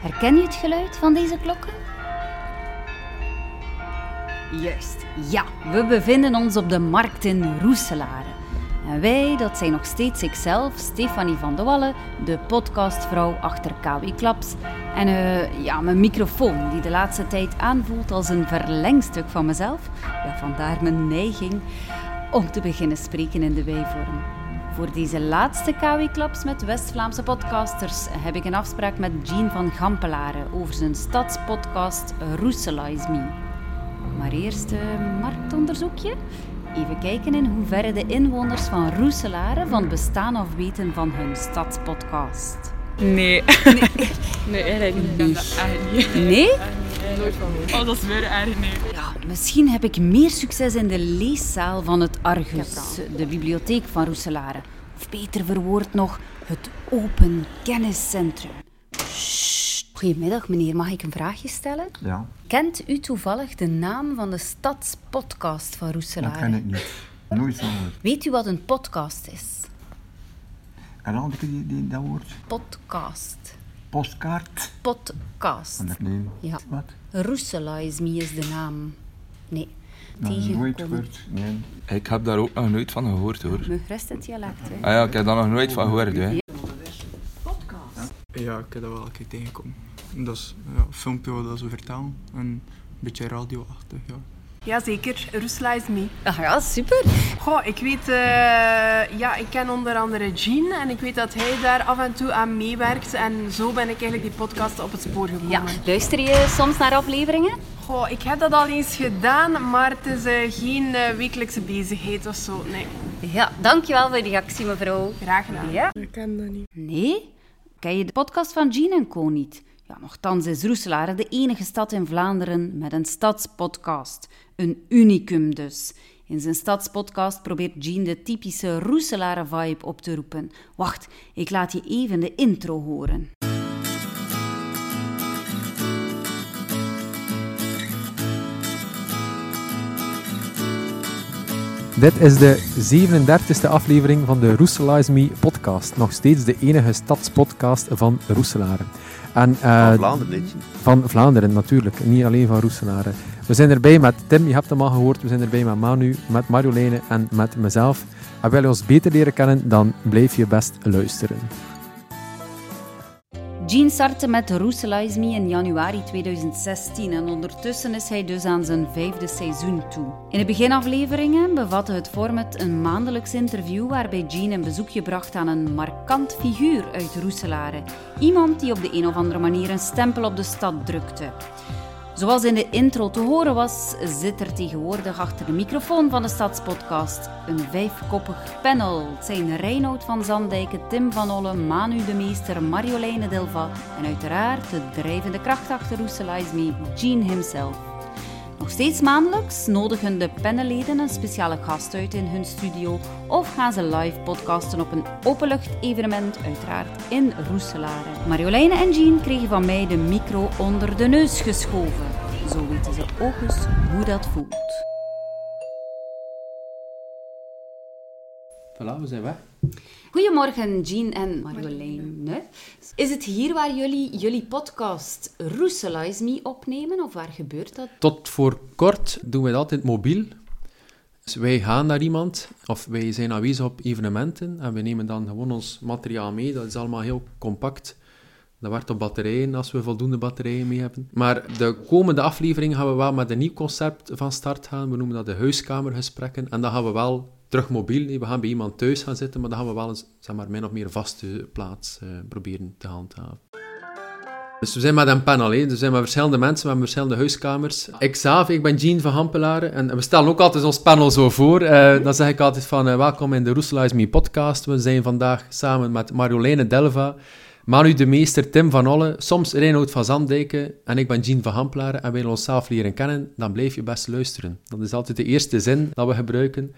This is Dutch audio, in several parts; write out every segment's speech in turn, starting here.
Herken je het geluid van deze klokken? Juist, ja, we bevinden ons op de markt in Roeselare. En wij, dat zijn nog steeds ikzelf, Stefanie van de Wallen, de podcastvrouw achter KW Klaps. En uh, ja, mijn microfoon, die de laatste tijd aanvoelt als een verlengstuk van mezelf. Ja, vandaar mijn neiging om te beginnen spreken in de wijvorm. Voor deze laatste KW-klaps met West-Vlaamse podcasters heb ik een afspraak met Jean van Gampelaren over zijn stadspodcast Roeselize Me. Maar eerst een marktonderzoekje. Even kijken in hoeverre de inwoners van Roeselare van het bestaan af weten van hun stadspodcast. Nee. Nee, Nee, eigenlijk niet. Nee? Nooit van. Oh, dat is weer erg, nee. Ja, misschien heb ik meer succes in de leeszaal van het Argus, de bibliotheek van Roeselare. Of beter verwoord nog, het Open Kenniscentrum. Sst. Goedemiddag meneer, mag ik een vraagje stellen? Ja, Kent u toevallig de naam van de stadspodcast van dat Roeselare? ken ik niet. Nooit van gehoord. Weet u wat een podcast is? En dan die, die, dat woord? Podcast. Postkaart? Podcast. Dat nee. Ja. Wat? Roeselize Me is de naam. Nee, nooit gehoord. Nee. Ik heb daar ook nog nooit van gehoord hoor. Het dialect, hè. Ah ja, ik heb daar nog nooit van gehoord. Hè. Ja, ik heb dat wel een keer tegengekomen. Dat is ja, een filmpje dat ze vertellen. En een beetje radioachtig, ja. Jazeker, Rusla is me. Ah ja, super. Goh, ik weet, eh, ja, ik ken onder andere Jean en ik weet dat hij daar af en toe aan meewerkt. En zo ben ik eigenlijk die podcast op het spoor gekomen. Ja, luister je soms naar afleveringen? Goh, ik heb dat al eens gedaan, maar het is eh, geen eh, wekelijkse bezigheid of zo. Nee, Ja, dankjewel voor die reactie, mevrouw. graag gedaan. Ja? Ik ken dat niet. Nee? Ken je de podcast van Jean en Co niet? Ja, nochtans is Roeselare de enige stad in Vlaanderen met een stadspodcast. Een unicum dus. In zijn stadspodcast probeert Jean de typische Roeselare vibe op te roepen. Wacht, ik laat je even de intro horen. Dit is de 37e aflevering van de Roeselize Me podcast. Nog steeds de enige stadspodcast van Roeselare. En, eh, Van Vlaanderen. Van Vlaanderen natuurlijk, niet alleen van Roeselare. We zijn erbij met Tim, je hebt hem al gehoord. We zijn erbij met Manu, met Marjoleine en met mezelf. En wil je ons beter leren kennen, dan blijf je best luisteren. Jean startte met Roeselize Me in januari 2016 en ondertussen is hij dus aan zijn vijfde seizoen toe. In de beginafleveringen bevatte het format een maandelijks interview waarbij Jean een bezoekje bracht aan een markant figuur uit Roeselare. Iemand die op de een of andere manier een stempel op de stad drukte. Zoals in de intro te horen was, zit er tegenwoordig achter de microfoon van de Stadspodcast een vijfkoppig panel. Het zijn Reinoud van Zandijken, Tim van Olle, Manu de Meester, Marjoleine Delva en uiteraard de drijvende kracht achter Roeselize Me, Jean himself. Nog steeds maandelijks nodigen de panelleden een speciale gast uit in hun studio of gaan ze live podcasten op een openlucht-evenement, uiteraard in Roeselare. Marjoleine en Jean kregen van mij de micro onder de neus geschoven. Zo weten ze ook eens hoe dat voelt. Voilà, we zijn weg. Goedemorgen, Jean en Marjoleine. Is het hier waar jullie jullie podcast Roeselize Me opnemen of waar gebeurt dat? Tot voor kort doen we het altijd mobiel. Dus wij gaan naar iemand, of wij zijn aanwezig op evenementen en we nemen dan gewoon ons materiaal mee. Dat is allemaal heel compact. Dat werkt op batterijen, als we voldoende batterijen mee hebben. Maar de komende aflevering gaan we wel met een nieuw concept van start gaan. We noemen dat de huiskamergesprekken. En dan gaan we wel terug mobiel. We gaan bij iemand thuis gaan zitten, maar dan gaan we wel een zeg maar, min of meer vaste plaats eh, proberen te handhaven. Dus we zijn met een panel, hè. Dus we zijn met verschillende mensen, met verschillende huiskamers. Ik zelf, ik ben Jean van Hampelaren en we stellen ook altijd ons panel zo voor. Eh, dan zeg ik altijd van, eh, welkom in de Roeselize Me podcast. We zijn vandaag samen met Marjoleine Delva, Manu de Meester, Tim van Olle, soms Reinoud van Zandijken en ik ben Jean van Hampelaren en wij willen onszelf leren kennen, dan blijf je best luisteren. Dat is altijd de eerste zin dat we gebruiken.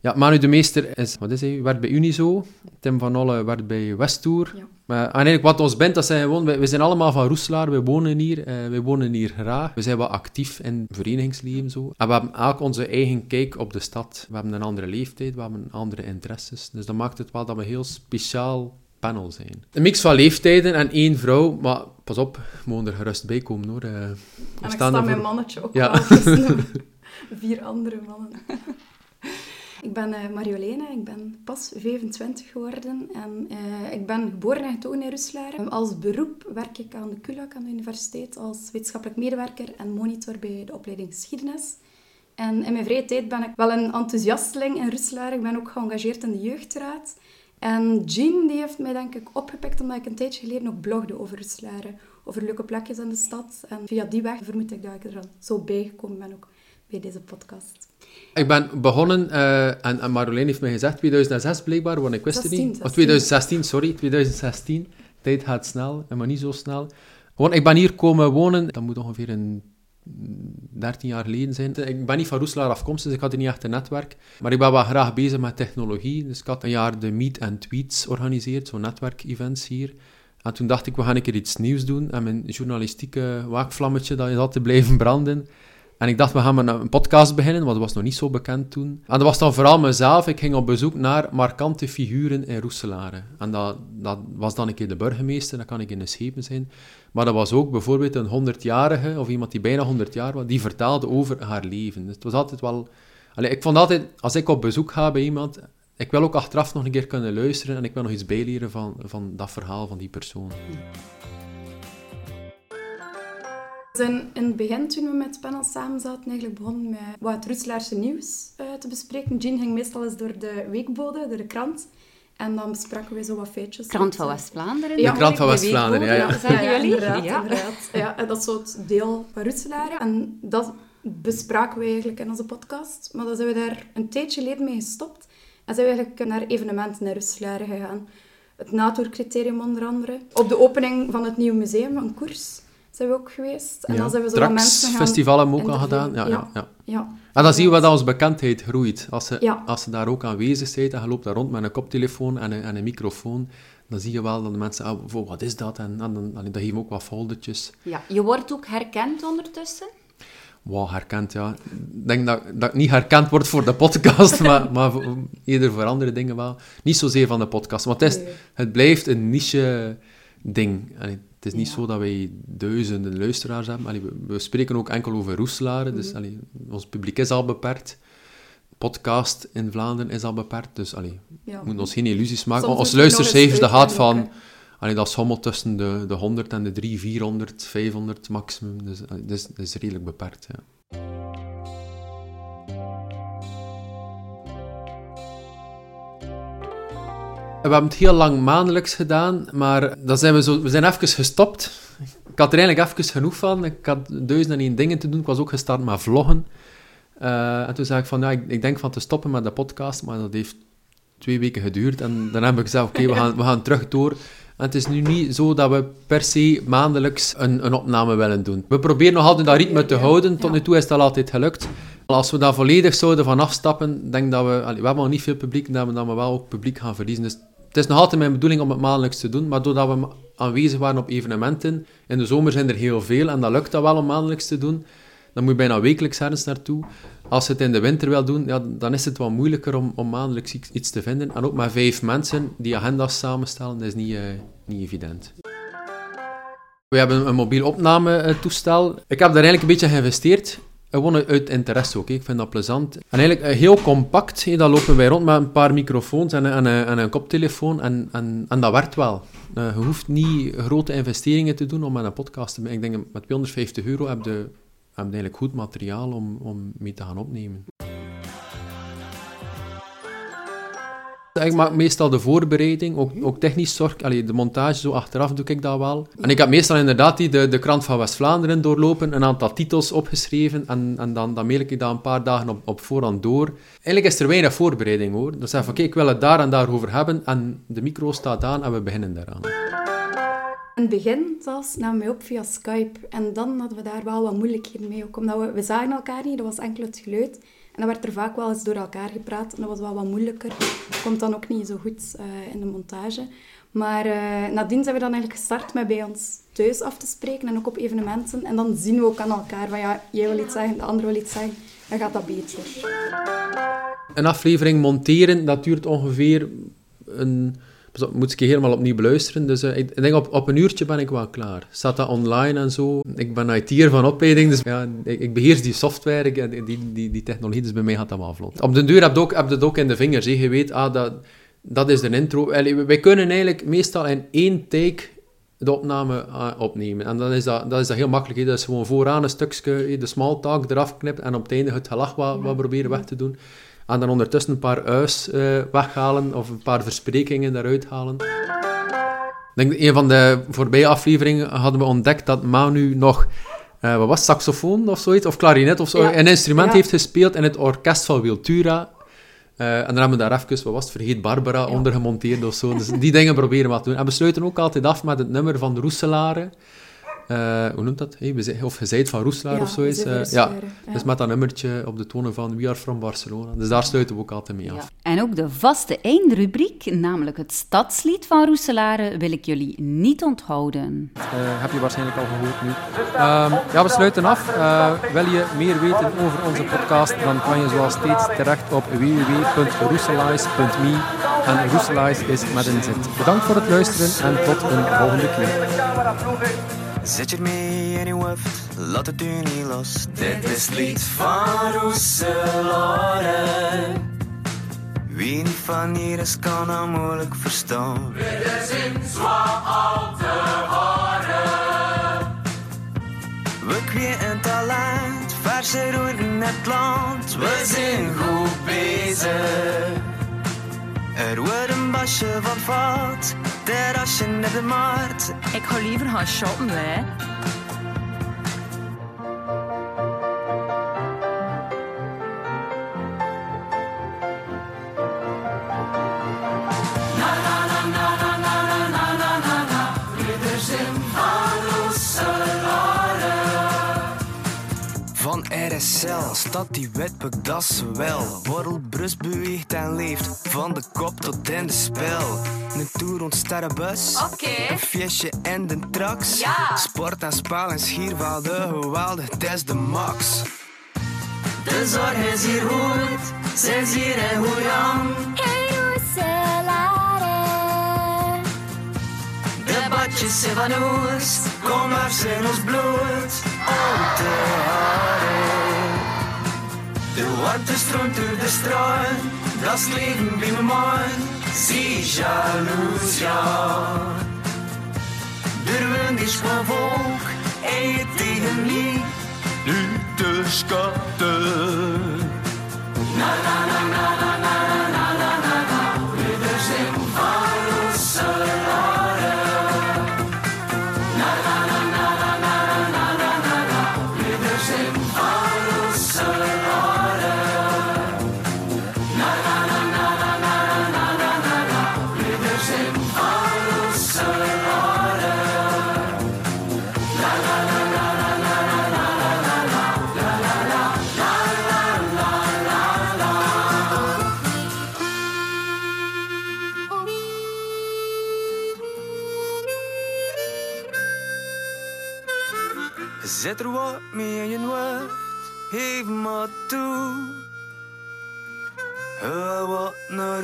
Ja, Manu de Meester is, wat is hij, werkt bij Unizo. Tim van Olle werkt bij Westtour. Maar en eigenlijk wat ons bindt, dat zijn gewoon, wij zijn allemaal van Roeselaar, we wonen hier, eh, wij wonen hier graag. We zijn wel actief in verenigingsleven zo. En we hebben elk onze eigen kijk op de stad. We hebben een andere leeftijd, we hebben andere interesses. Dus dat maakt het wel dat we heel speciaal panel zijn. Een mix van leeftijden en één vrouw, maar pas op, we mogen er gerust bij komen hoor. Eh, En ik staan sta mijn voor- mannetje ook Ja. tussen vier andere mannen. ik ben eh Marjoleine, ik ben pas 25 geworden en eh, ik ben geboren en getogen in Roeselare. Als beroep werk ik aan de KULAK, aan de universiteit, als wetenschappelijk medewerker en monitor bij de opleiding geschiedenis. En in mijn vrije tijd ben ik wel een enthousiasteling in Roeselare. Ik ben ook geëngageerd in de jeugdraad. En Jean die heeft mij denk ik opgepikt omdat ik een tijdje geleden ook blogde over Roeselare. Over leuke plekjes in de stad. En via die weg vermoed ik dat ik er dan zo bijgekomen ben ook bij deze podcast. Ik ben begonnen, eh, en, en Marjolein heeft mij gezegd, 2006 blijkbaar, want ik wist het 16, niet. Of 16. 2016, sorry, 2016. Tijd gaat snel, maar niet zo snel. Want ik ben hier komen wonen, dat moet ongeveer een 13 jaar geleden zijn. Ik ben niet van Roeselaar afkomstig, dus ik had niet echt een netwerk. Maar ik ben wel graag bezig met technologie. Dus ik had een jaar de Meet and Tweets georganiseerd, zo'n netwerkevents hier. En toen dacht ik, we gaan een keer iets nieuws doen. En mijn journalistieke waakvlammetje, dat is altijd blijven branden. En ik dacht, we gaan een podcast beginnen, want dat was nog niet zo bekend toen. En dat was dan vooral mezelf. Ik ging op bezoek naar markante figuren in Roeselare. En dat, dat was dan een keer de burgemeester, dat kan ik in de schepen zijn. Maar dat was ook bijvoorbeeld een 100-jarige, of iemand die bijna 100 jaar was, die vertelde over haar leven. Dus het was altijd wel... Ik vond altijd, als ik op bezoek ga bij iemand, ik wil ook achteraf nog een keer kunnen luisteren en ik wil nog iets bijleren van, van dat verhaal van die persoon. Zijn in het begin, toen we met het panel samen zaten, eigenlijk begonnen met wat het Roeselaarse nieuws eh, te bespreken. Jean ging meestal eens door de weekbode, door de krant. En dan bespraken we zo wat feitjes. Krant van West-Vlaanderen. Ja, De krant van de West-Vlaanderen, ja, ja. inderdaad, Ja. inderdaad. Ja, en dat is zo het deel van Roeselare. En dat bespraken we eigenlijk in onze podcast. Maar dan zijn we daar een tijdje geleden mee gestopt. En zijn we eigenlijk naar evenementen in Roeselare gegaan. Het Natour-criterium onder andere. Op de opening van het nieuwe museum, een koers, zijn we ook geweest. En dan zijn we zo mensen gaan festival hebben we ook al gedaan. Ja, ja. Ja. ja. En dan zien we dat onze bekendheid groeit. Als ze, Ja. als ze daar ook aanwezig zijn en je loopt daar rond met een koptelefoon en een, en een microfoon, dan zie je wel dat de mensen, ah, wow, wat is dat? En, en dan, dan geven we ook wat foldertjes. Ja, je wordt ook herkend ondertussen. Wow, herkend, ja. Ik denk dat, dat ik niet herkend word voor de podcast, maar, maar voor- eerder voor andere dingen wel. Niet zozeer van de podcast, want het, is, het blijft een niche-ding. Allee, Het is niet Ja. zo dat wij duizenden luisteraars hebben. Allee, we, we spreken ook enkel over Roeselare, dus Mhm. allee, ons publiek is al beperkt. Podcast in Vlaanderen is al beperkt, dus allee, Ja. we moeten ons geen illusies maken. Soms eens luistercijfers, dat gaat van... uitleggen Allee, dat schommelt tussen de, de 100 en de 3, 400, 500 maximum. Dus dat, is, dat is redelijk beperkt, ja. We hebben het heel lang maandelijks gedaan, maar dan zijn we, zo, we zijn even gestopt. Ik had er eigenlijk even genoeg van. Ik had duizend en één dingen te doen. Ik was ook gestart met vloggen. Eh, en toen zei ik van, ja, ik, ik denk van te stoppen met de podcast, maar dat heeft twee weken geduurd. En dan heb ik gezegd, oké, we, gaan, we gaan terug door. En het is nu niet zo dat we per se maandelijks een, een opname willen doen. We proberen nog altijd dat ritme te houden. Tot nu toe is dat altijd gelukt. Als we daar volledig zouden van afstappen, denk dat we... we hebben nog niet veel publiek, dan hebben we wel ook publiek gaan verliezen. Dus het is nog altijd mijn bedoeling om het maandelijks te doen, maar doordat we aanwezig waren op evenementen, in de zomer zijn er heel veel, en dat lukt dat wel om maandelijks te doen, dan moet je bijna wekelijks ergens naartoe. Als je het in de winter wil doen, ja, dan is het wat moeilijker om, om maandelijks iets, iets te vinden. En ook met vijf mensen die agenda's samenstellen, dat is niet, eh, niet evident. We hebben een mobiel opnametoestel. Ik heb daar eigenlijk een beetje geïnvesteerd. Gewoon uit interesse ook. Ik vind dat plezant. En eigenlijk eh, heel compact. Dat lopen wij rond met een paar microfoons en, een- en, een- en een koptelefoon. En, en, dat werkt wel. Eh, je hoeft niet grote investeringen te doen om met een podcast te maken. Ik denk met 250 euro heb je, heb je eigenlijk goed materiaal om, om mee te gaan opnemen. Ik maak meestal de voorbereiding, ook, ook technisch zorg. Allee, de montage zo achteraf doe ik dat wel. En ik heb meestal inderdaad die, de, krant van West-Vlaanderen doorlopen, een aantal titels opgeschreven en, en dan, dan mail ik dat een paar dagen op, op voorhand door. Eigenlijk is er weinig voorbereiding hoor. Dan zeg ik van, oké, ik wil het daar en daarover hebben en de micro staat aan en we beginnen daaraan. In het begin zelfs namen we op via Skype. En dan hadden we daar wel wat moeilijkheden mee. Ook omdat we, we zagen elkaar niet, dat was enkel het geluid. En dan werd er vaak wel eens door elkaar gepraat. En dat was wel wat moeilijker. Komt dan ook niet zo goed eh, in de montage. Maar eh, nadien zijn we dan eigenlijk gestart met bij ons thuis af te spreken. En ook op evenementen. En dan zien we ook aan elkaar van ja, jij wil iets zeggen, de ander wil iets zeggen. Dan gaat dat beter. Een aflevering monteren, dat duurt ongeveer een Dus moet ik helemaal opnieuw beluisteren. Dus eh, ik, denk op, op een uurtje ben ik wel klaar. Staat dat online en zo. Ik ben IT'er van opleiding, dus ja, ik, beheers die software, ik, die, die, die, die technologie, dus bij mij gaat dat wel vlot. Op de deur heb je heb je het ook in de vingers. Je weet, ah, dat, dat is de intro. Allee, wij kunnen eigenlijk meestal in één take de opname eh, opnemen. En dan is dat, dat is dat heel makkelijk. hè. Dat is gewoon vooraan een stukje, de small talk eraf knipt en op het einde het gelach wat, wat proberen weg te doen. En dan ondertussen een paar uis eh, weghalen of een paar versprekingen eruit halen. Ik denk dat een van de voorbije afleveringen hadden we ontdekt dat Manu nog, eh, wat was het, saxofoon of zoiets, of klarinet of zo, Ja. een instrument Ja. heeft gespeeld in het orkest van Wiltura. Eh, en dan hebben we daar even, wat was het, Vergeet Barbara onder gemonteerd of zo. Dus die dingen proberen we te doen. En we sluiten ook altijd af met het nummer van de Roeselare. Eh, hoe noemt dat? Hey, of het van Roeselaar Ja, of zoiets. we Eh, ja. Dus met dat nummertje op de tonen van We Are From Barcelona. Dus daar sluiten we ook altijd mee af. Ja. En ook de vaste eindrubriek, namelijk het stadslied van Roeselare, wil ik jullie niet onthouden. Eh, heb je waarschijnlijk al gehoord nu. Ehm, ja, we sluiten af. Eh, wil je meer weten over onze podcast, dan kan je zoals steeds terecht op www.roeselize.me. En Roeselize is met een zit. Bedankt voor het luisteren en tot een volgende keer. Zet je ermee in je hoofd, laat het u niet los. Dit is het lied van Roeselare. Wie niet van hier is, kan hem moeilijk verstaan. We kweken talent, verse roer in het land. We zijn goed bezig. Er wordt een basje van vat, det er ikke nede mat. Jeg har livet hans sjarm. RSL staat die wetboek, dat is wel. Borrelbrust beweegt en leeft, van de kop tot in de spel. Een tour rond sterrenbus, Oké. een feestje en de trax. Ja. Sport en spel en geweldig, het is de max. De zorg is hier goed, ze is hier en hoe Jan. De badjes zijn van ons, kom maar in ons bloed. De. De warmte stroomt door de straat, dat is leven bij mijn man. Zie jaloers, ja. De wind is van volk, en je tegen mij. Nu de schatten.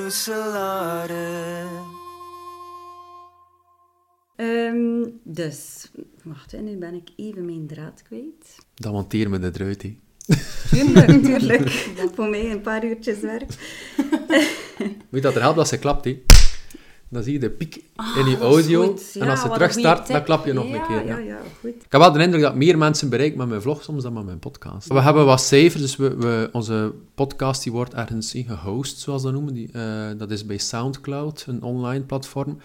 Salade. Ehm, dus, wacht, nu ben ik even mijn draad kwijt. Dan monteren we het eruit. hè. Tuurlijk, tuurlijk. Voor mij een paar uurtjes werk. Weet dat er helpt als ze klapt, hè. Dan zie je de piek in je Ah, dat is audio. En als ze terug start, dan klap je nog ja, een keer. Ja, Ja. goed. Ik heb wel de indruk dat meer mensen bereik met mijn vlog soms dan met mijn podcast. We hebben wat cijfers, dus we, we, onze podcast die wordt ergens in gehost, zoals dat noemen. Die, eh, dat is bij Soundcloud, een online platform.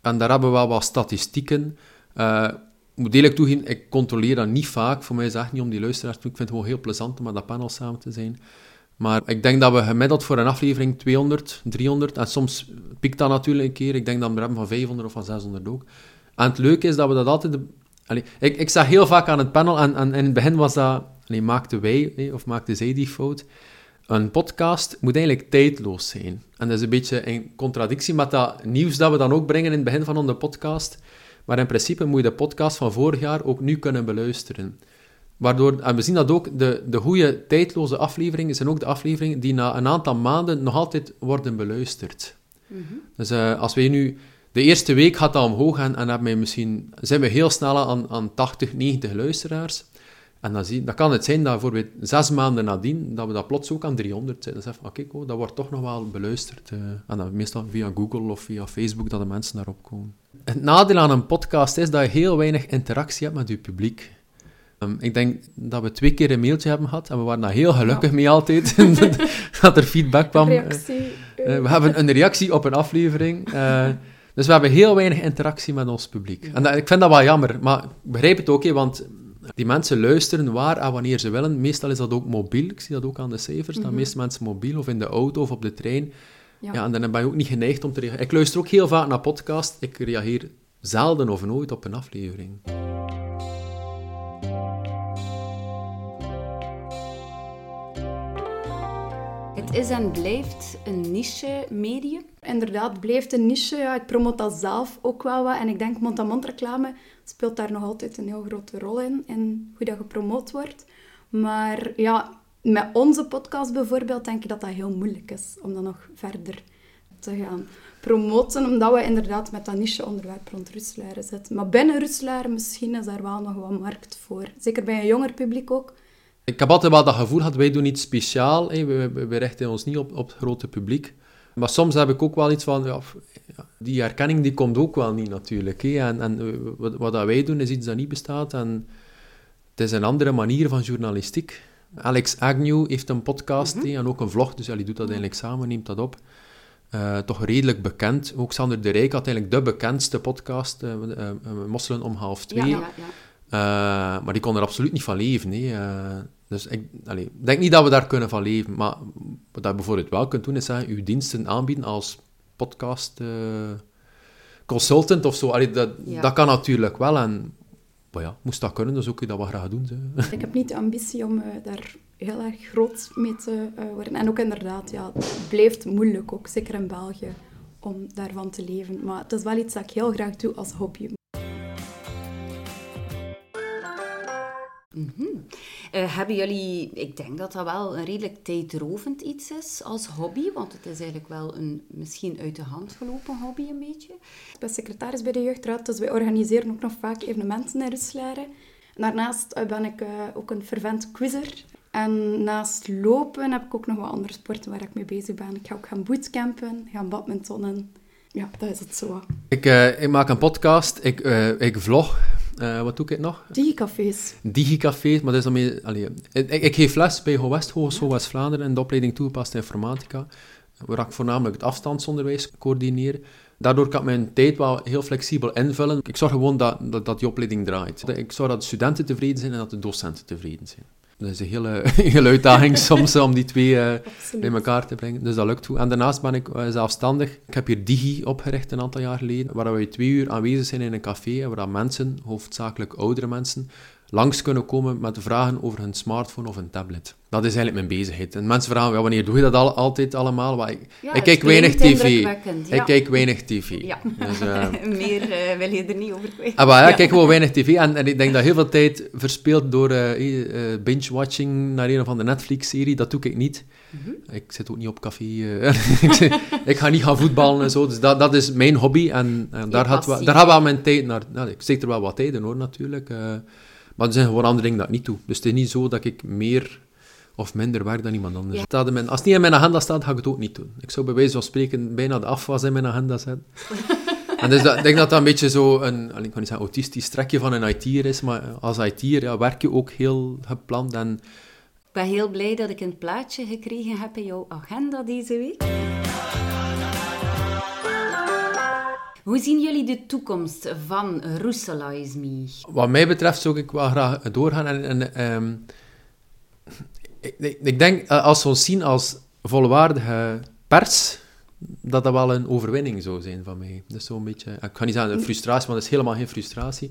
En daar hebben we wel wat statistieken. Eh, ik moet eerlijk toegeven, ik controleer dat niet vaak. Voor mij is het echt niet om die luisteraars te doen. Ik vind het gewoon heel plezant om met dat panel samen te zijn. Maar ik denk dat we gemiddeld voor een aflevering 200, 300, en soms piekt dat natuurlijk een keer. Ik denk dat we hebben van 500 of van 600 ook. En het leuke is dat we dat altijd... Ik, ik zag heel vaak aan het panel, en, in het begin was dat... Allee, maakten wij, of maakten zij die fout. Een podcast moet eigenlijk tijdloos zijn. En dat is een beetje in contradictie met dat nieuws dat we dan ook brengen in het begin van onze podcast. Maar in principe moet je de podcast van vorig jaar ook nu kunnen beluisteren. Waardoor, en we zien dat ook, de, de goede tijdloze afleveringen zijn ook de afleveringen die na een aantal maanden nog altijd worden beluisterd. Dus eh, als wij nu... De eerste week gaat dat omhoog en, en hebben misschien, zijn we heel snel aan, aan 80, 90 luisteraars. En dan, zie, dan kan het zijn dat bijvoorbeeld zes maanden nadien, dat we dat plots ook aan 300 zijn. Dan zeggen we, oké, dat wordt toch nog wel beluisterd. eh. en dan meestal via Google of via Facebook dat de mensen daarop komen. Het nadeel aan een podcast is dat je heel weinig interactie hebt met je publiek. Ehm, ik denk dat we twee keer een mailtje hebben gehad en we waren daar heel gelukkig mee altijd. dat er feedback kwam. Reactie. Eh, we hebben een reactie op een aflevering. eh, dus we hebben heel weinig interactie met ons publiek. En dat- ik vind dat wel jammer, maar ik begrijp het ook, hè, want die mensen luisteren waar en wanneer ze willen. Meestal is dat ook mobiel. Ik zie dat ook aan de cijfers. Dat Mhm. meeste mensen mobiel of in de auto of op de trein. Ja. Ja. en dan ben je ook niet geneigd om te reageren. Ik luister ook heel vaak naar podcast. Ik reageer zelden of nooit op een aflevering. Het is en blijft een niche-medium. Inderdaad, blijft een niche. Ja, ik promoot dat zelf ook wel wat. En ik denk mond-aan-mond reclame speelt daar nog altijd een heel grote rol in. In hoe dat gepromoot wordt. Maar ja, met onze podcast bijvoorbeeld denk ik dat dat heel moeilijk is. Om dan nog verder te gaan promoten. Omdat we inderdaad met dat niche-onderwerp rond Russlaren zitten. Maar binnen Russlaren misschien is daar wel nog wat markt voor. Zeker bij een jonger publiek ook. Ik heb altijd wel dat gevoel gehad, wij doen iets speciaal. Hè. We, we, we richten ons niet op, op het grote publiek. Maar soms heb ik ook wel iets van, ja, die herkenning die komt ook wel niet natuurlijk. En, en eh, wat, wat dat wij doen is iets dat niet bestaat. En het is een andere manier van journalistiek. Alex Agnew heeft een podcast hè, en ook een vlog, dus ja, die doet dat eigenlijk samen, neemt dat op. Eh, toch redelijk bekend. Ook Sander de Rijk had eigenlijk de bekendste podcast, eh, Mosselen om half twee. Ja, ja, ja. Maar die kon er absoluut niet van leven. Dus ik allee, denk niet dat we daar kunnen van leven. Maar wat je bijvoorbeeld wel kunt doen, is zeggen, uw diensten aanbieden als podcast eh, consultant of zo. Allee, dat, Ja. dat kan natuurlijk wel. En maar ja, moest dat kunnen, dan zou ik dat wel graag doen. Ik heb niet de ambitie om eh, daar heel erg groot mee te eh, worden. En ook inderdaad, ja, het blijft moeilijk, ook zeker in België, om daarvan te leven. Maar het is wel iets dat ik heel graag doe als hobby. Mhm. Eh, hebben jullie, ik denk dat dat wel een redelijk tijdrovend iets is als hobby, want het is eigenlijk wel een misschien uit de hand gelopen hobby een beetje. Ik ben secretaris bij de Jeugdraad, dus wij organiseren ook nog vaak evenementen in Ruslaren. Daarnaast eh, ben ik eh, ook een fervent quizzer. En naast lopen heb ik ook nog wat andere sporten waar ik mee bezig ben. Ik ga ook gaan bootcampen, gaan badmintonnen. Ja, dat is het zo. Ik, ik maak een podcast, ik, eh, ik vlog. Eh, wat doe ik nog? Digicafés. Digicafés, maar dat is dan. Allee, ik, ik geef les bij GoWest, Hogeschool West-Vlaanderen, in de opleiding toegepaste informatica, waar ik voornamelijk het afstandsonderwijs coördineer. Daardoor kan ik mijn tijd wel heel flexibel invullen. Ik zorg gewoon dat, dat, dat die opleiding draait. Ik zorg dat de studenten tevreden zijn en dat de docenten tevreden zijn. Dat is een hele, hele uitdaging soms om die twee eh, bij elkaar te brengen. Dus dat lukt goed. En daarnaast ben ik eh, zelfstandig. Ik heb hier Digi opgericht een aantal jaar geleden, waar we twee uur aanwezig zijn in een café waar mensen, hoofdzakelijk oudere mensen, langs kunnen komen met vragen over hun smartphone of een tablet. Dat is eigenlijk mijn bezigheid. En mensen vragen, ja, wanneer doe je dat al, altijd allemaal? Maar ik, Ja, ik het kijk weinig tv. ja. Ik kijk weinig tv. Ja. Dus, eh, Meer eh, wil je er niet over kwijt. Ah, maar ja, ik kijk gewoon weinig tv. En, en ik denk dat heel veel tijd verspild door eh, binge-watching naar een of andere Netflix-serie. Dat doe ik niet. Mhm. Ik zit ook niet op café. ik, zit- ga niet gaan voetballen en zo. Dus dat, dat is mijn hobby. En, en daar, gaat wel, passie. daar gaat wel mijn tijd naar. Nou, ik steek er wel wat tijd in hoor, natuurlijk. Maar er zijn gewoon andere dingen dat ik niet doe. Dus het is niet zo dat ik meer of minder werk dan iemand anders. Ja. Staat in mijn, als het niet in mijn agenda staat, ga ik het ook niet doen. Ik zou bij wijze van spreken bijna de afwas in mijn agenda zetten. En dus dat, ik denk dat dat een beetje zo een, ik kan niet zeggen autistisch trekje van een IT'er is, maar als IT'er ja, werk je ook heel gepland en Ik ben heel blij dat ik een plaatje gekregen heb in jouw agenda deze week. Hoe zien jullie de toekomst van Roeselize Me? Wat mij betreft zou ik wel graag doorgaan. En, ehm, ik, denk, eh, als we ons zien als volwaardige pers, dat dat wel een overwinning zou zijn van mij. Dat is zo'n beetje... Ik ga niet zeggen een frustratie, want dat is helemaal geen frustratie.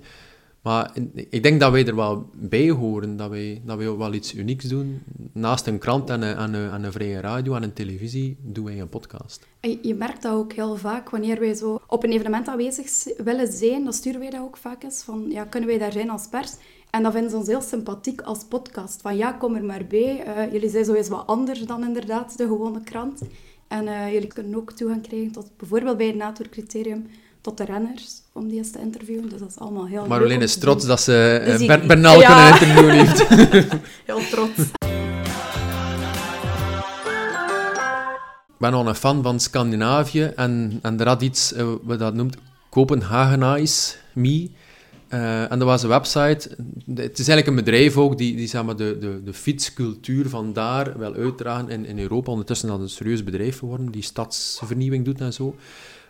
Maar ik- denk dat wij er wel bij horen, dat wij, dat wij wel iets unieks doen. Naast een krant en een, en en een vrije radio en een televisie, doen wij een podcast. Je- merkt dat ook heel vaak wanneer wij zo op een evenement aanwezig willen zijn. Dan sturen wij dat ook vaak eens van, ja, kunnen wij daar zijn als pers? En dat vinden ze ons heel sympathiek als podcast. Van ja, kom er maar bij. Eh, jullie zijn sowieso wat anders dan inderdaad de gewone krant. En eh, jullie kunnen ook toegang krijgen tot bijvoorbeeld bij het NATO-criterium tot de renners om die eens te interviewen. Dus dat is allemaal heel om is trots dat ze Dus ik- Ber- Bernal Ja. kunnen interviewen heeft. Heel trots. Ik ben al een fan van Scandinavië en, en er had iets, eh, wat dat noemt, Copenhagenize Me. Eh, en dat was een website, het is eigenlijk een bedrijf ook, die, die zeg maar, de, de, de fietscultuur van daar wel uitdragen in, in Europa. Ondertussen is dat een serieus bedrijf geworden, die stadsvernieuwing doet en zo.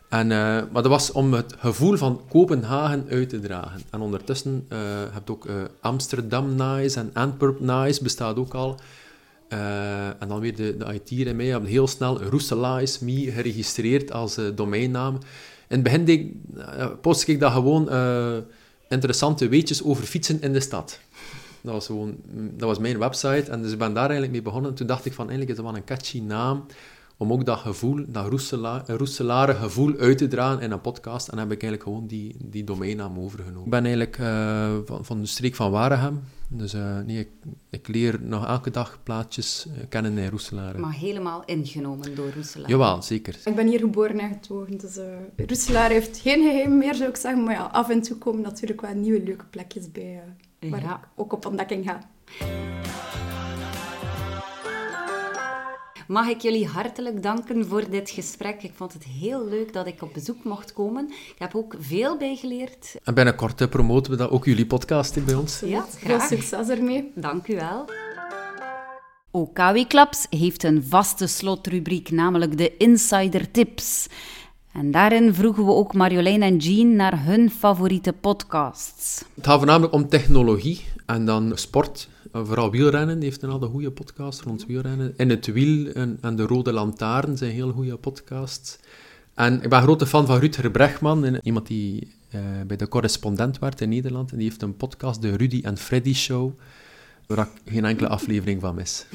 En, eh, maar dat was om het gevoel van Kopenhagen uit te dragen. En ondertussen eh heb je ook eh, Amsterdam Nice en Antwerp Nice bestaat ook al. En dan weer de, de IT en mij hebben heel snel Roeselaars Me geregistreerd als domeinnaam. In het begin deed, ik- dat gewoon interessante weetjes over fietsen in de stad. Dat was, gewoon, mm, dat was mijn website en dus ik ben daar eigenlijk mee begonnen. Toen dacht ik van, eigenlijk is dat wel een catchy naam om ook dat gevoel, dat Roesela- Roeselare gevoel uit te dragen in een podcast. En dan heb ik eigenlijk gewoon die, die domeinnaam overgenomen. Ik ben eigenlijk eh, van, van de streek van Waregem. Dus eh, nee, ik, ik leer nog elke dag plaatjes eh, kennen in Roeselare. Maar helemaal ingenomen door Roeselaar. Jawel, zeker. Ik ben hier geboren en getogen, dus eh Roeselaar heeft geen geheim meer, zou ik zeggen. Maar ja, af en toe komen natuurlijk wel nieuwe leuke plekjes bij, eh, waar Ja. ik ook op ontdekking ga. Mag ik jullie hartelijk danken voor dit gesprek. Ik vond het heel leuk dat ik op bezoek mocht komen. Ik heb ook veel bijgeleerd. En binnenkort promoten we dat ook jullie podcast bij ons. Ja, Veel graag. succes ermee. Dank u wel. OKW Klaps heeft een vaste slotrubriek, namelijk de Insider Tips. En daarin vroegen we ook Marjolein en Jean naar hun favoriete podcasts. Het gaat voornamelijk om technologie en dan sport. Vooral wielrennen heeft een hele goede podcast rond wielrennen. In het wiel en, de Rode Lantaarn zijn heel goede podcasts. En ik ben grote fan van Rutger Bregman, iemand die eh, bij de correspondent werkt in Nederland. En die heeft een podcast, de Rudy en Freddy Show, waar ik geen enkele aflevering van mis.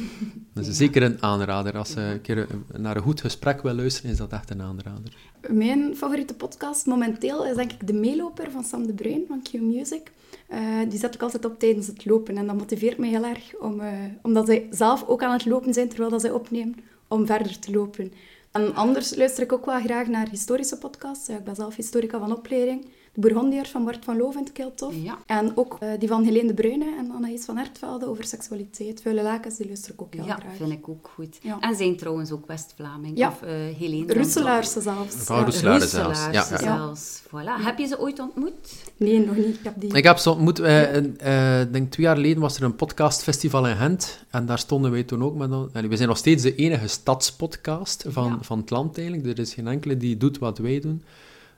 Dat is zeker een aanrader. Als je een keer naar een goed gesprek wil luisteren, is dat echt een aanrader. Mijn favoriete podcast momenteel is denk ik De Meeloper van Sam de Bruin van Q Music. Eh, die zet ik altijd op tijdens het lopen en dat motiveert mij heel erg, om, eh, omdat zij zelf ook aan het lopen zijn terwijl dat zij opnemen, om verder te lopen. En anders luister ik ook wel graag naar historische podcasts. Ik ben zelf historica van opleiding. De Bourgondiërs van Bart van Loo vind ik heel tof. Ja. En ook eh, die van Helene de Bruyne en Anaïs van Hertvelde over seksualiteit. Vuile lakens, die luister ik ook heel Ja, graag. vind ik ook goed. Ja. En zijn trouwens ook West-Vlaming. Ja. Of uh, Helene. dan Roeselaarse zelfs. Van Ja. Roeselaar zelfs. Ja, ja. zelfs. Voilà. Heb je ze ooit ontmoet? Nee, nog niet. Ik heb die... Ik heb ze ontmoet, eh, een- eh, ik denk twee jaar geleden was er een podcastfestival in Gent. En daar stonden wij toen ook met... en we zijn nog steeds de enige stadspodcast van, Ja. van het land eigenlijk. Er is geen enkele die doet wat wij doen.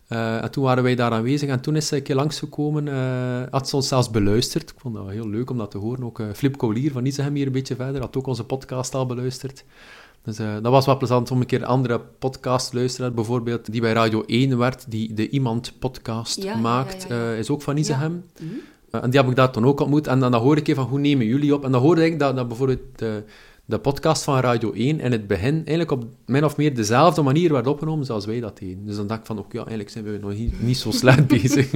Eh, en toen waren wij daar aanwezig en toen is ze een keer langsgekomen. eh had ze ons zelfs beluisterd. Ik vond dat heel leuk om dat te horen. Ook eh, Flip Collier van Isegem hier een beetje verder had ook onze podcast al beluisterd. Dus dat was wel plezant om een keer andere podcast te luisteren. Bijvoorbeeld die bij Radio 1 werd, die de Iemand podcast Ja, maakt, ja, ja. is ook van Isegem. Mhm. En die heb ik daar toen ook ontmoet. En dan, dan hoor ik even van, hoe nemen jullie op? En dan hoorde ik dat, dat bijvoorbeeld de, podcast van Radio 1 in het begin eigenlijk op min of meer dezelfde manier werd opgenomen zoals wij dat deden. Dus dan dacht ik van, oké, ja, eigenlijk zijn we nog niet, niet zo slecht bezig.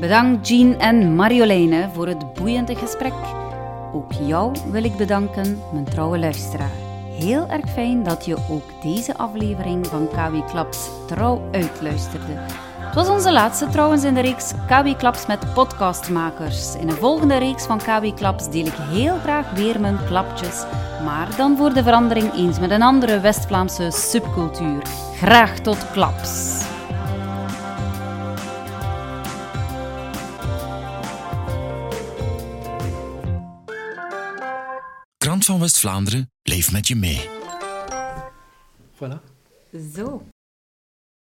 Bedankt Jean en Marjoleine voor het boeiende gesprek. Ook jou wil ik bedanken, mijn trouwe luisteraar. Heel erg fijn dat je ook deze aflevering van KW Klaps trouw uitluisterde. Het was onze laatste trouwens in de reeks KW Klaps met podcastmakers. In een volgende reeks van KW Klaps deel ik heel graag weer mijn klapjes. Maar dan voor de verandering eens met een andere West-Vlaamse subcultuur. Graag tot klaps! Krant van West-Vlaanderen, leef met je mee. voilà. Zo,